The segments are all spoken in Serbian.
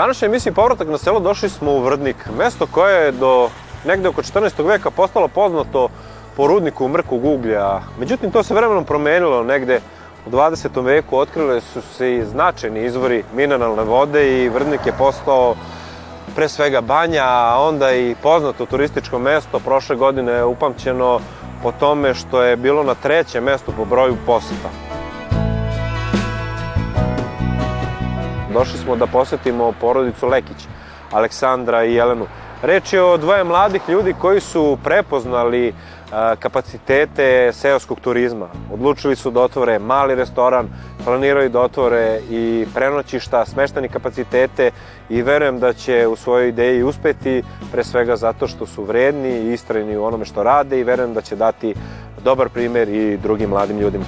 današnjoj emisiji Povratak na selo došli smo u Vrdnik, mesto koje je do negde oko 14. veka postalo poznato po rudniku mrkog uglja. Međutim, to se vremenom promenilo negde u 20. veku, otkrile su se i značajni izvori mineralne vode i Vrdnik je postao pre svega banja, a onda i poznato turističko mesto. Prošle godine je upamćeno po tome što je bilo na trećem mestu po broju poseta. Došli smo da posetimo porodicu Lekić, Aleksandra i Jelenu. Reč je o dvoje mladih ljudi koji su prepoznali kapacitete seoskog turizma. Odlučili su da otvore mali restoran, planiraju da otvore i prenoćišta, smeštani kapacitete i verujem da će u svojoj ideji uspeti, pre svega zato što su vredni i istrajni u onome što rade i verujem da će dati dobar primer i drugim mladim ljudima.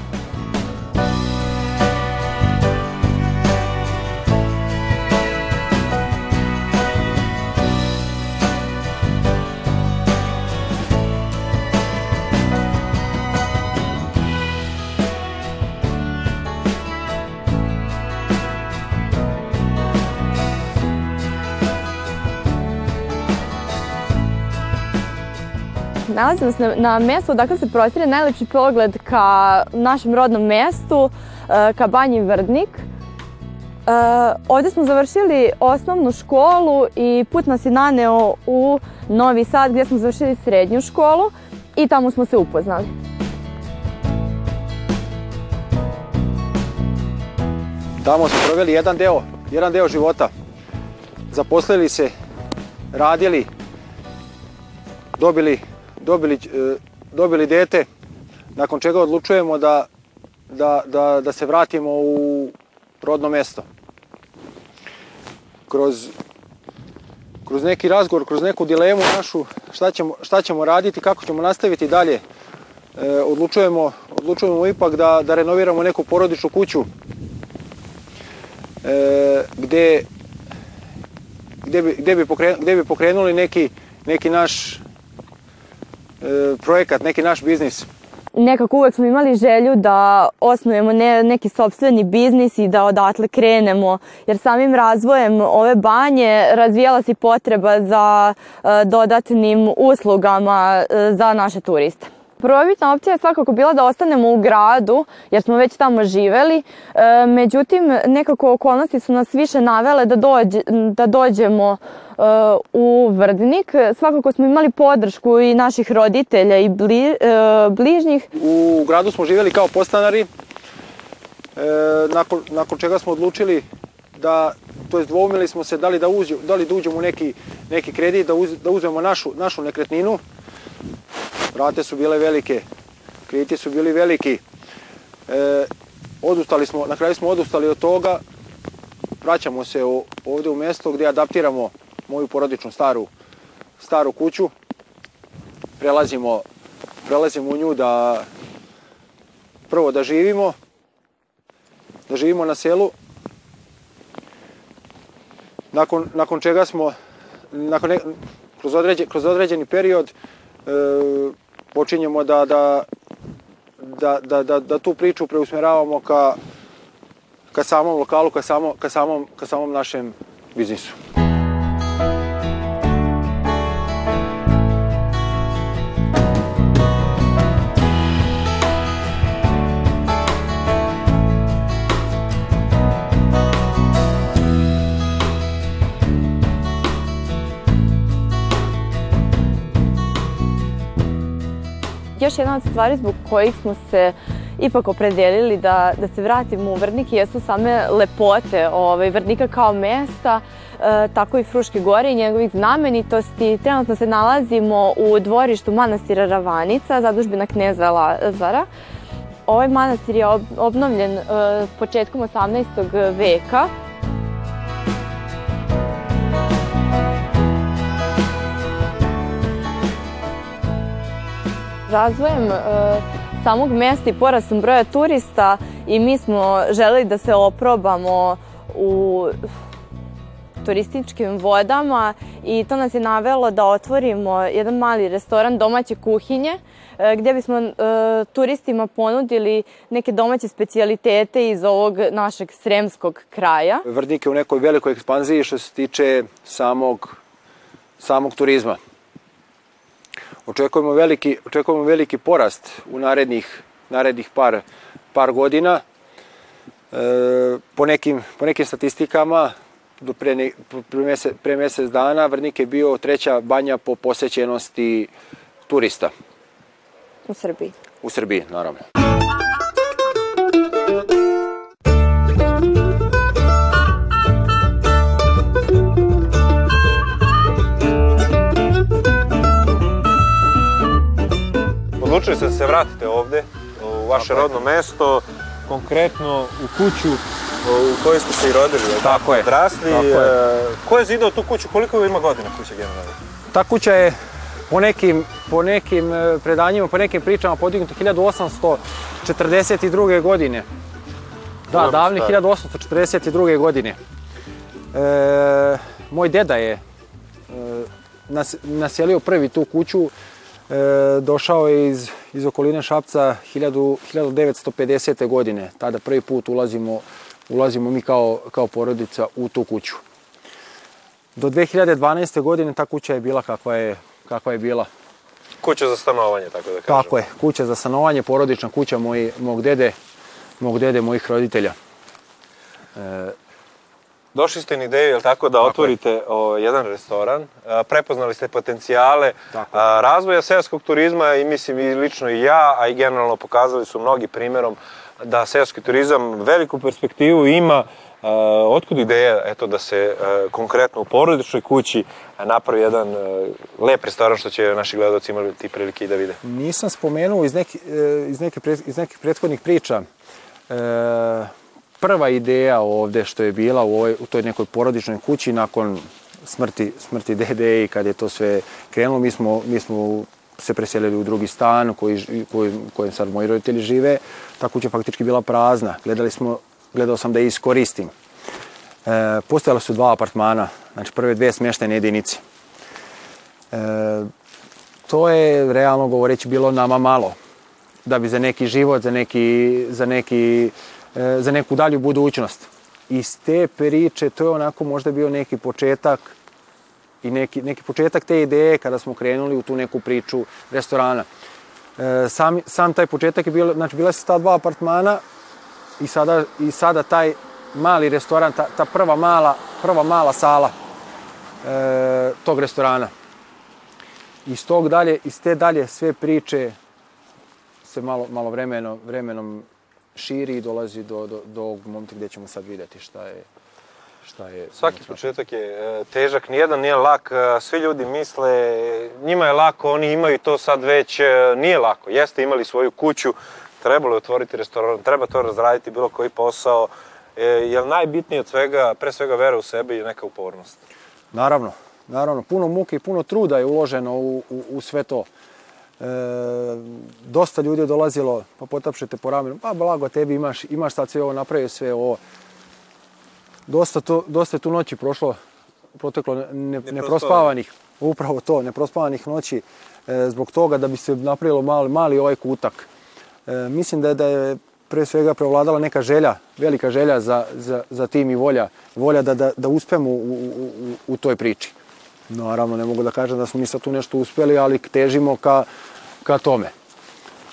Nalazimo se na, na mjestu odakle se prostire najlepši pogled ka našem rodnom mjestu, e, ka Banji Vrdnik. E, ovdje smo završili osnovnu školu i put nas je naneo u Novi Sad gdje smo završili srednju školu i tamo smo se upoznali. Tamo smo proveli jedan deo, jedan deo života. Zaposlili se, radili, dobili dobili, e, dobili dete, nakon čega odlučujemo da, da, da, da se vratimo u rodno mesto. Kroz, kroz neki razgovor, kroz neku dilemu našu, šta ćemo, šta ćemo raditi, kako ćemo nastaviti dalje, e, odlučujemo, odlučujemo ipak da, da renoviramo neku porodičnu kuću e, gde, gde, bi, gde, bi pokrenuli, gde bi pokrenuli neki, neki naš projekat, neki naš biznis. Nekako uvek smo imali želju da osnujemo ne, neki sobstveni biznis i da odatle krenemo, jer samim razvojem ove banje razvijala se potreba za e, dodatnim uslugama e, za naše turiste. Prvobitna opcija je svakako bila da ostanemo u gradu, jer smo već tamo živeli. E, međutim, nekako okolnosti su nas više navele da, dođe, da dođemo u Vrdnik. Svakako smo imali podršku i naših roditelja i bli, e, bližnjih. U gradu smo živeli kao postanari, nakon, nakon čega smo odlučili da, to jest dvoumili smo se da li da, uđe, da, li da uđemo u neki, neki kredit, da, uz, da uzmemo našu, našu nekretninu, Rate su bile velike, krediti su bili veliki. E, odustali smo, na kraju smo odustali od toga. Vraćamo se ovde u mesto gdje adaptiramo moju porodičnu staru, staru kuću. Prelazimo, prelazimo u nju da prvo da živimo, da živimo na selu. Nakon, nakon čega smo, nakon ne, kroz, određen, kroz određeni period, e, počinjemo da, da, da, da, da, da tu priču preusmjeravamo ka, ka samom lokalu, ka, samo, ka, samom, ka samom našem biznisu. Još jedna od stvari zbog kojih smo se ipak opredelili da, da se vratimo u Vrdnik jesu same lepote ovaj, Vrdnika kao mesta, e, tako i Fruške gore i njegovih znamenitosti. Trenutno se nalazimo u dvorištu manastira Ravanica, zadužbina kneza Lazara. Ovaj manastir je obnovljen e, početkom 18. veka. Razvojem e, samog mesta i porastom broja turista i mi smo želeli da se oprobamo u turističkim vodama i to nas je navelo da otvorimo jedan mali restoran domaće kuhinje e, gdje bismo e, turistima ponudili neke domaće specijalitete iz ovog našeg sremskog kraja. Vrdnik je u nekoj velikoj ekspanziji što se tiče samog, samog turizma. Očekujemo veliki, očekujemo veliki porast u narednih, narednih par, par godina. E, po, nekim, po nekim statistikama, do pre, ne, pre, mesec, pre mesec dana Vrnik je bio treća banja po posećenosti turista U Srbiji. u Srbiji, naravno. Vratite ovde, u vaše je. rodno mesto, konkretno u kuću u kojoj ste se i rodili, je li Tako je. Odrasli. Tako je. e, Ko je zidao tu kuću? Koliko ima godina kuća generalno? Ta kuća je po nekim, po nekim e, predanjima, po nekim pričama podignuta 1842. godine. Da, davne stari. 1842. godine. E, moj deda je e, nas, naselio prvi tu kuću, došao je iz, iz okoline Šapca 1000, 1950. godine. Tada prvi put ulazimo, ulazimo mi kao, kao porodica u tu kuću. Do 2012. godine ta kuća je bila kakva je, kakva je bila. Kuća za stanovanje, tako da kažem. Tako je, kuća za stanovanje, porodična kuća moji, mog dede, mog dede, mojih roditelja. Došli ste na ideju, je li tako, da Tako je. otvorite o, jedan restoran, a, prepoznali ste potencijale je. a, razvoja seoskog turizma i mislim i lično i ja, a i generalno pokazali su mnogi primjerom da seoski turizam veliku perspektivu ima. A, otkud ideja eto, da se konkretno u porodičnoj kući napravi jedan lep restoran što će naši gledalci imati prilike i da vide? Nisam spomenuo iz, neki, e, iz, neke, pre- iz nekih prethodnih priča. E, prva ideja ovde što je bila u, ovoj, u toj nekoj porodičnoj kući nakon smrti, smrti dede i kad je to sve krenulo, mi smo, mi smo se preselili u drugi stan koji, koji, kojem sad moji roditelji žive. Ta kuća faktički bila prazna. Gledali smo, gledao sam da je iskoristim. E, postojala su dva apartmana, znači prve dve smještene jedinice. E, to je realno govoreći bilo nama malo da bi za neki život, za, neki, za, neki, za neku dalju budućnost. Iz te priče to je onako možda bio neki početak i neki, neki početak te ideje kada smo krenuli u tu neku priču restorana. E, sam, sam taj početak je bilo, znači bila su ta dva apartmana i sada, i sada taj mali restoran, ta, ta prva, mala, prva mala sala e, tog restorana. Iz tog dalje, iz te dalje sve priče se malo, malo vremeno, vremenom širi i dolazi do, do, do ovog momenta gdje ćemo sad vidjeti šta je, šta je... Svaki početak je e, težak, nijedan nije lak, e, svi ljudi misle, njima je lako, oni imaju to sad već, e, nije lako. Jeste imali svoju kuću, trebalo je otvoriti restoran, treba to razraditi, bilo koji posao, e, jer najbitnije od svega, pre svega vera u sebe i neka upornost. Naravno, naravno, puno muke i puno truda je uloženo u, u, u sve to. E, dosta ljudi je dolazilo, pa potapšete po ramenu, pa blago tebi imaš, imaš sad sve ovo, napravio sve ovo. Dosta, to, dosta je tu noći prošlo, proteklo ne, ne, neprospavanih, upravo to, neprospavanih noći, e, zbog toga da bi se napravilo mali, mali ovaj kutak. E, mislim da je, da je pre svega prevladala neka želja, velika želja za, za, za tim i volja, volja da, da, da uspemo u, u, u, u toj priči. Naravno, ne mogu da kažem da smo mi sad tu nešto uspeli, ali težimo ka, ka tome.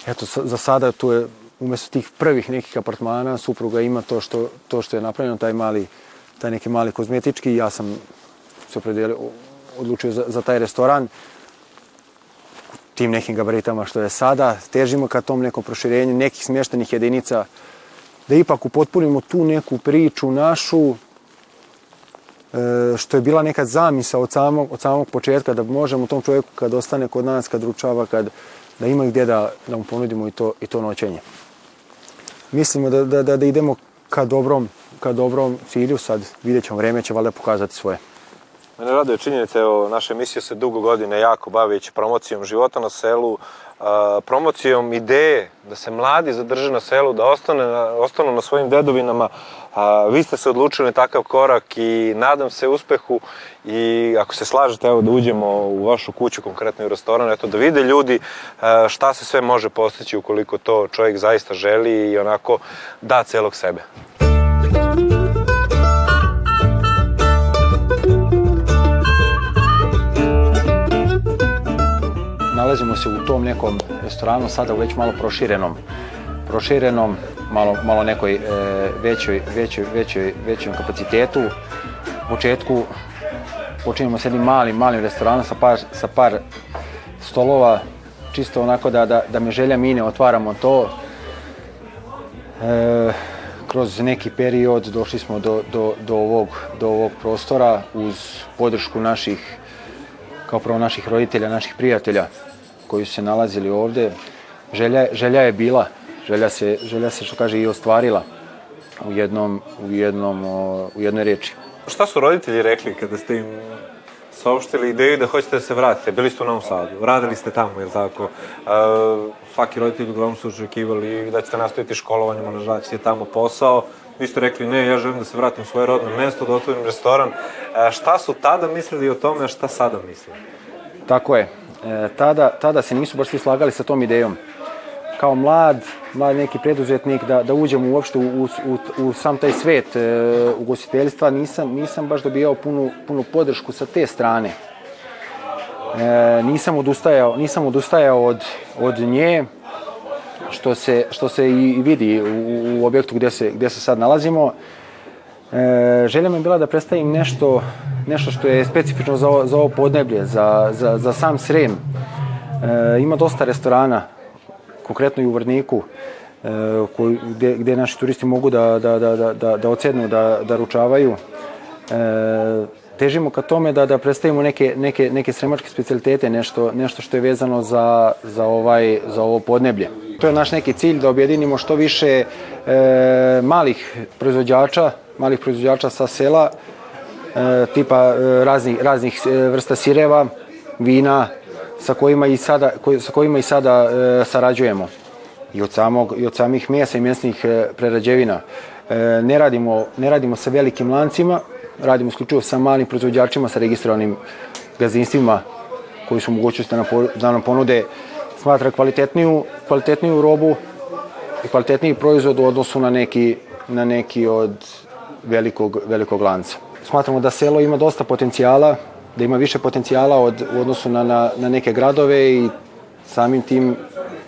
Eto, za sada tu je, umjesto tih prvih nekih apartmana, supruga ima to što, to što je napravljeno, taj mali, taj neki mali kozmetički, ja sam se opredelio, odlučio za, za taj restoran, tim nekim gabaritama što je sada, težimo ka tom nekom proširenju nekih smještenih jedinica, da ipak upotpunimo tu neku priču našu, e, što je bila neka zamisa od samog, od samog početka, da možemo tom čovjeku kad ostane kod nas, kad ručava, kad, da ima gdje da, da mu ponudimo i to, i to noćenje. Mislimo da, da, da, da idemo ka dobrom, ka dobrom cilju, sad vidjet ćemo, vreme će valjda pokazati svoje. Mene raduje činjenica, evo, naša emisija se dugo godine jako bavi promocijom života na selu, promocijom ideje da se mladi zadrže na selu, da ostane, ostanu na svojim dedovinama. A, vi ste se odlučili na takav korak i nadam se uspehu i ako se slažete, evo da uđemo u vašu kuću, konkretno u restoran, eto da vide ljudi šta se sve može postići ukoliko to čovjek zaista želi i onako da celog sebe. Nalazimo se u tom nekom restoranu, sada već malo proširenom, proširenom, malo, malo nekoj e, većoj, većoj, većoj, većom kapacitetu. U početku počinjemo s jednim malim, malim restoranom sa par, sa par stolova, čisto onako da, da, da me želja mine, otvaramo to. E, kroz neki period došli smo do, do, do, ovog, do ovog prostora uz podršku naših kao prvo naših roditelja, naših prijatelja koji su se nalazili ovde. Želja, želja je bila, želja se, želja se što kaže i ostvarila u jednom, u jednom, u jednoj reči. Šta su roditelji rekli kada ste im saopštili ideju da hoćete da se vratite? Bili ste u Novom Sadu, radili ste tamo, je li tako? Uh, svaki roditelj uglavnom su očekivali da ćete nastaviti školovanjem, ali da ćete tamo posao. Vi ste rekli, ne, ja želim da se vratim u svoje rodno mesto, da otvorim restoran. Uh, šta su tada mislili o tome, a šta sada misle? Tako je e, tada, tada se nisu baš svi slagali sa tom idejom. Kao mlad, mlad neki preduzetnik, da, da uđem uopšte u, u, u sam taj svet e, ugostiteljstva, nisam, nisam baš dobijao punu, punu podršku sa te strane. E, nisam odustajao, nisam odustajao od, od nje, što se, što se i vidi u, u objektu gde se, gde se sad nalazimo. E, želja mi je bila da predstavim nešto, nešto što je specifično za za ovo podneblje, za, za, za sam Srem. E, ima dosta restorana, konkretno i u Vrniku, e, koji, gde, gde naši turisti mogu da, da, da, da, da, da ocednu, da, da ručavaju. E, težimo ka tome da, da predstavimo neke, neke, neke sremačke specialitete, nešto, nešto što je vezano za, za, ovaj, za ovo podneblje. To je naš neki cilj da objedinimo što više e, malih proizvođača, malih proizvođača sa sela, e, tipa e, raznih, raznih e, vrsta sireva, vina, sa kojima i sada, koj, sa kojima i sada e, sarađujemo. I od, samog, I od samih mesa i mesnih e, prerađevina. E, ne, radimo, ne radimo sa velikim lancima, radimo isključivo sa malim proizvođačima, sa registrovanim gazdinstvima koji su mogućnosti da, da nam ponude smatra kvalitetniju, kvalitetniju robu i kvalitetniji proizvod u odnosu na neki, na neki od velikog, velikog lanca. Smatramo da selo ima dosta potencijala, da ima više potencijala od, u odnosu na, na, na neke gradove i samim tim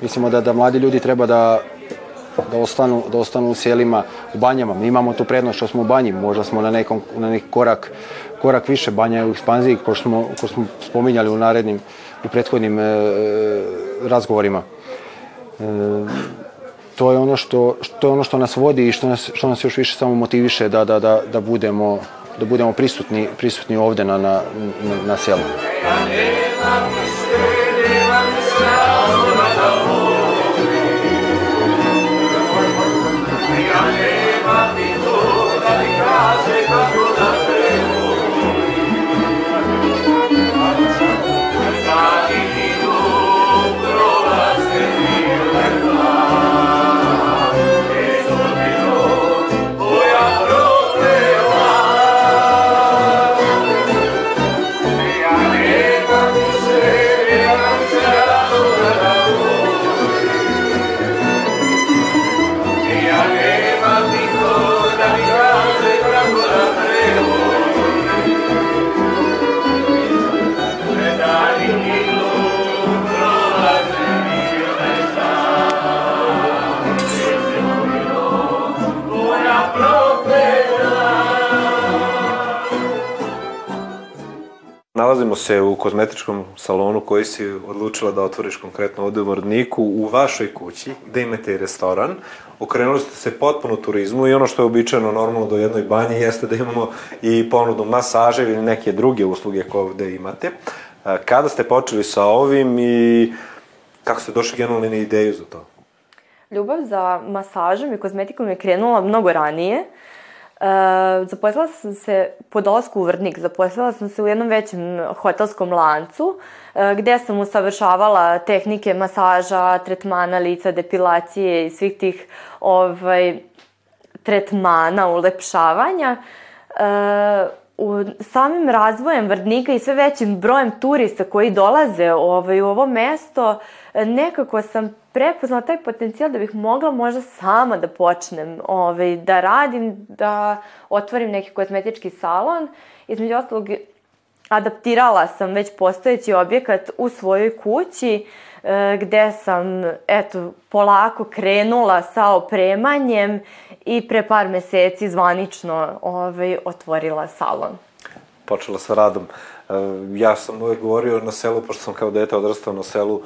mislimo da, da mladi ljudi treba da, da, ostanu, da ostanu u selima, u banjama. Mi imamo tu prednost što smo u banji, možda smo na, nekom, na neki korak, korak više banja u ekspanziji, ko smo, ko smo spominjali u narednim, u prethodnim e, razgovorima. E, to je ono što, što je ono što nas vodi i što nas, što nas još više samo motiviše da, da, da, da budemo da budemo prisutni, prisutni ovde na, na, na, na selu. Nalazimo se u kozmetičkom salonu koji si odlučila da otvoriš konkretno ovde u Vordniku, u vašoj kući, gde imate i restoran. Okrenuli ste se potpuno turizmu i ono što je običajno normalno do jednoj banje jeste da imamo i ponudu masaže ili neke druge usluge koje ovde imate. Kada ste počeli sa ovim i kako ste došli generalno na ideju za to? Ljubav za masažom i kozmetikom je krenula mnogo ranije. E, zaposlila sam se po dolasku u Vrnik, zaposlila sam se u jednom većem hotelskom lancu e, gde sam usavršavala tehnike masaža, tretmana lica, depilacije i svih tih ovaj, tretmana, ulepšavanja. E, u samim razvojem Vrdnika i sve većim brojem turista koji dolaze ovaj, u ovo mesto, nekako sam prepoznala taj potencijal da bih mogla možda sama da počnem ovaj, da radim, da otvorim neki kozmetički salon. Između ostalog, adaptirala sam već postojeći objekat u svojoj kući, e, gde sam, eto, polako krenula sa opremanjem i pre par meseci zvanično ovaj, otvorila salon. Počela sa radom. E, ja sam uvek govorio na selu, pošto sam kao dete odrastao na selu,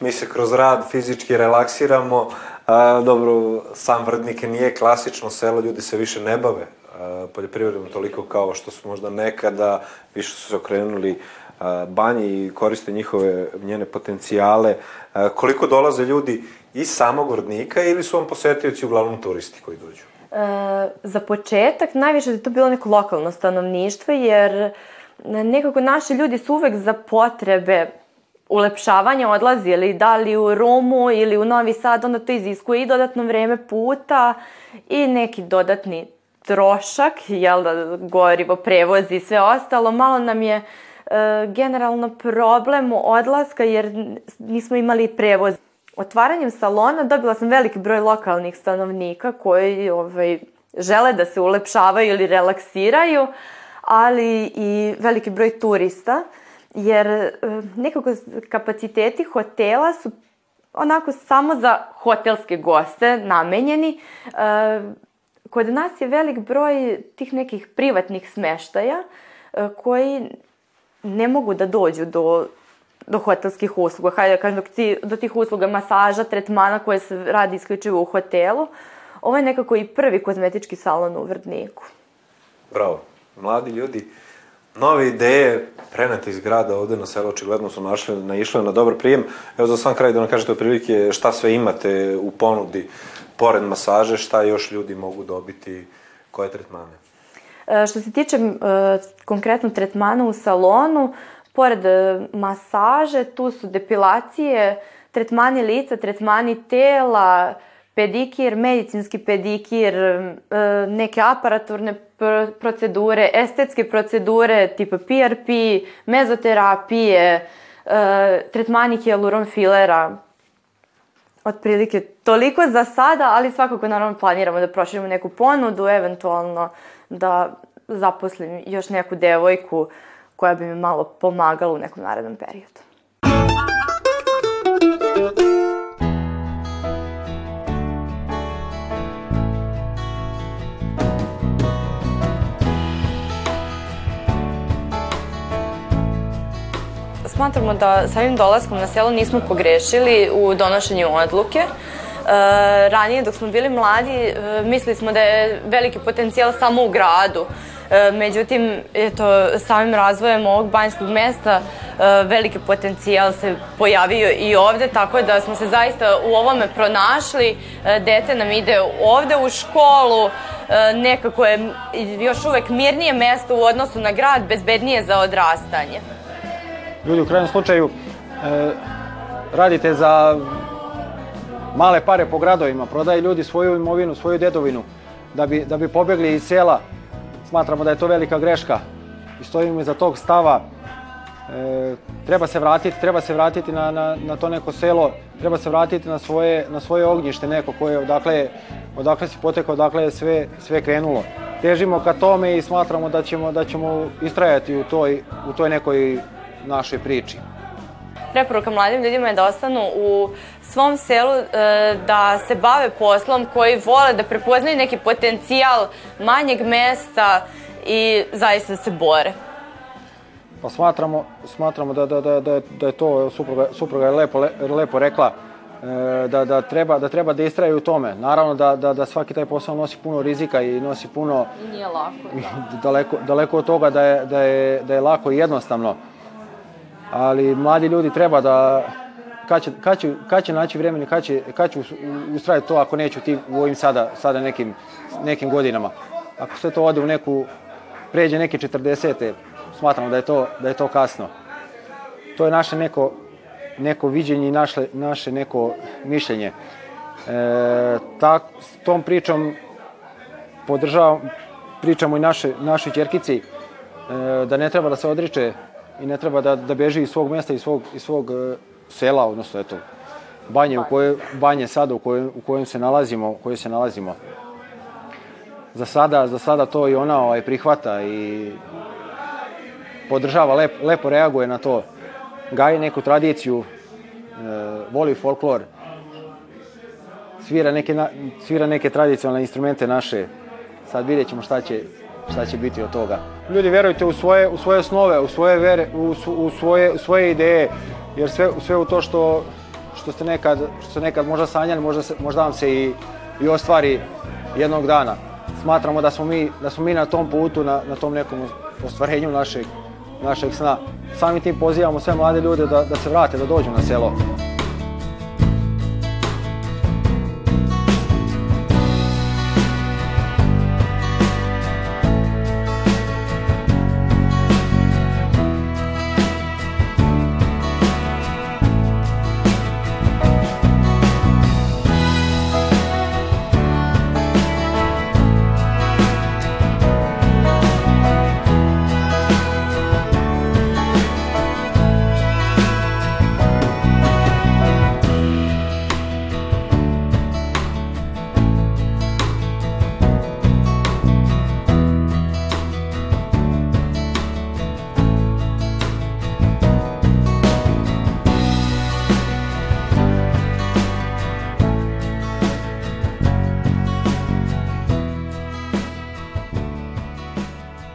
mi se kroz rad fizički relaksiramo, a, dobro, sam Vrdnike nije klasično selo, ljudi se više ne bave a, poljoprivredom toliko kao što su možda nekada, više su se okrenuli a, banji i koriste njihove njene potencijale. A, koliko dolaze ljudi iz samog Vrdnika ili su vam posetioci uglavnom turisti koji dođu? E, za početak najviše je to bilo neko lokalno stanovništvo, jer nekako naši ljudi su uvek za potrebe ulepšavanja odlazili da li u Romu ili u Novi Sad, onda to iziskuje i dodatno vreme puta i neki dodatni trošak, jel da, gorivo, prevoz i sve ostalo. Malo nam je e, generalno problem odlaska jer nismo imali prevoz. Otvaranjem salona dobila sam veliki broj lokalnih stanovnika koji ovaj, žele da se ulepšavaju ili relaksiraju, ali i veliki broj turista jer e, nekako kapaciteti hotela su onako samo za hotelske goste namenjeni. E, kod nas je velik broj tih nekih privatnih smeštaja e, koji ne mogu da dođu do do hotelskih usluga. Hajde da kažem, do tih usluga masaža, tretmana koje se radi isključivo u hotelu, ovo je nekako i prvi kozmetički salon u Vrdniku. Bravo. Mladi ljudi nove ideje prenete iz grada ovde na selo, očigledno su našli, naišle na dobar prijem. Evo za sam kraj da nam kažete otprilike šta sve imate u ponudi pored masaže, šta još ljudi mogu dobiti, koje tretmane? E, što se tiče e, konkretno tretmana u salonu, pored e, masaže, tu su depilacije, tretmani lica, tretmani tela, pedikir, medicinski pedikir, e, neke aparaturne procedure, estetske procedure tipa PRP, mezoterapije, e, tretmani hialuron filera, otprilike toliko za sada, ali svakako naravno planiramo da proširimo neku ponudu, eventualno da zaposlim još neku devojku koja bi mi malo pomagala u nekom narednom periodu. Smatramo da samim dolaskom na selo nismo pogrešili u donošenju odluke. E, ranije dok smo bili mladi e, mislili smo da je veliki potencijal samo u gradu. E, međutim, eto, samim razvojem ovog banjskog mesta veliki potencijal se pojavio i ovde, tako da smo se zaista u ovome pronašli. Dete nam ide ovde u školu, nekako je još uvek mirnije mesto u odnosu na grad, bezbednije za odrastanje ljudi u krajnjem slučaju e, radite za male pare po gradovima, prodaju ljudi svoju imovinu, svoju dedovinu da bi, da bi pobegli iz sela. Smatramo da je to velika greška i stojimo iza tog stava. E, treba se vratiti, treba se vratiti na, na, na to neko selo, treba se vratiti na svoje, na svoje ognjište neko koje odakle, odakle si potekao, odakle je sve, sve krenulo. Težimo ka tome i smatramo da ćemo, da ćemo istrajati u toj, u toj nekoj našoj priči. Preporuka mladim ljudima je da ostanu u svom selu, e, da se bave poslom koji vole, da prepoznaju neki potencijal manjeg mesta i zaista da se bore. Pa smatramo, smatramo da, da, da, da, da je to, supruga, supruga je lepo, le, lepo rekla, e, da, da, treba, da treba da istraju u tome. Naravno da, da, da svaki taj posao nosi puno rizika i nosi puno... Nije lako, da. daleko, daleko od toga da je, da je, da je lako i jednostavno ali mladi ljudi treba da kad će, kad će, kad će naći vremena, kad će, kad će ustrajati to ako neću ti u ovim sada, sada nekim, nekim godinama. ako sve to ode u neku, pređe neke 40. smatramo da je to, da je to kasno. To je naše neko, neko viđenje i naše, naše neko mišljenje. E, tak, s tom pričom podržavam, pričamo i naše, našoj čerkici e, da ne treba da se odriče i ne treba da, da beži iz svog mesta, iz svog, iz svog e, sela, odnosno eto, banje, u kojoj, banje sada u kojem, u kojem se nalazimo, u kojoj se nalazimo. Za sada, za sada to i ona ovaj, prihvata i podržava, lep, lepo reaguje na to. Gaji neku tradiciju, e, voli folklor, svira neke, na, svira neke tradicionalne instrumente naše. Sad vidjet ćemo šta će, šta će biti od toga. Ljudi, verujte u svoje, u svoje snove, u svoje, vere, u, u, svoje, u svoje ideje, jer sve, sve u to što, što ste nekad, što ste nekad možda sanjali, možda, se, možda vam se i, i ostvari jednog dana. Smatramo da smo mi, da smo mi na tom putu, na, na tom nekom ostvarenju našeg, našeg sna. Samim tim pozivamo sve mlade ljude da, da se vrate, da dođu na selo.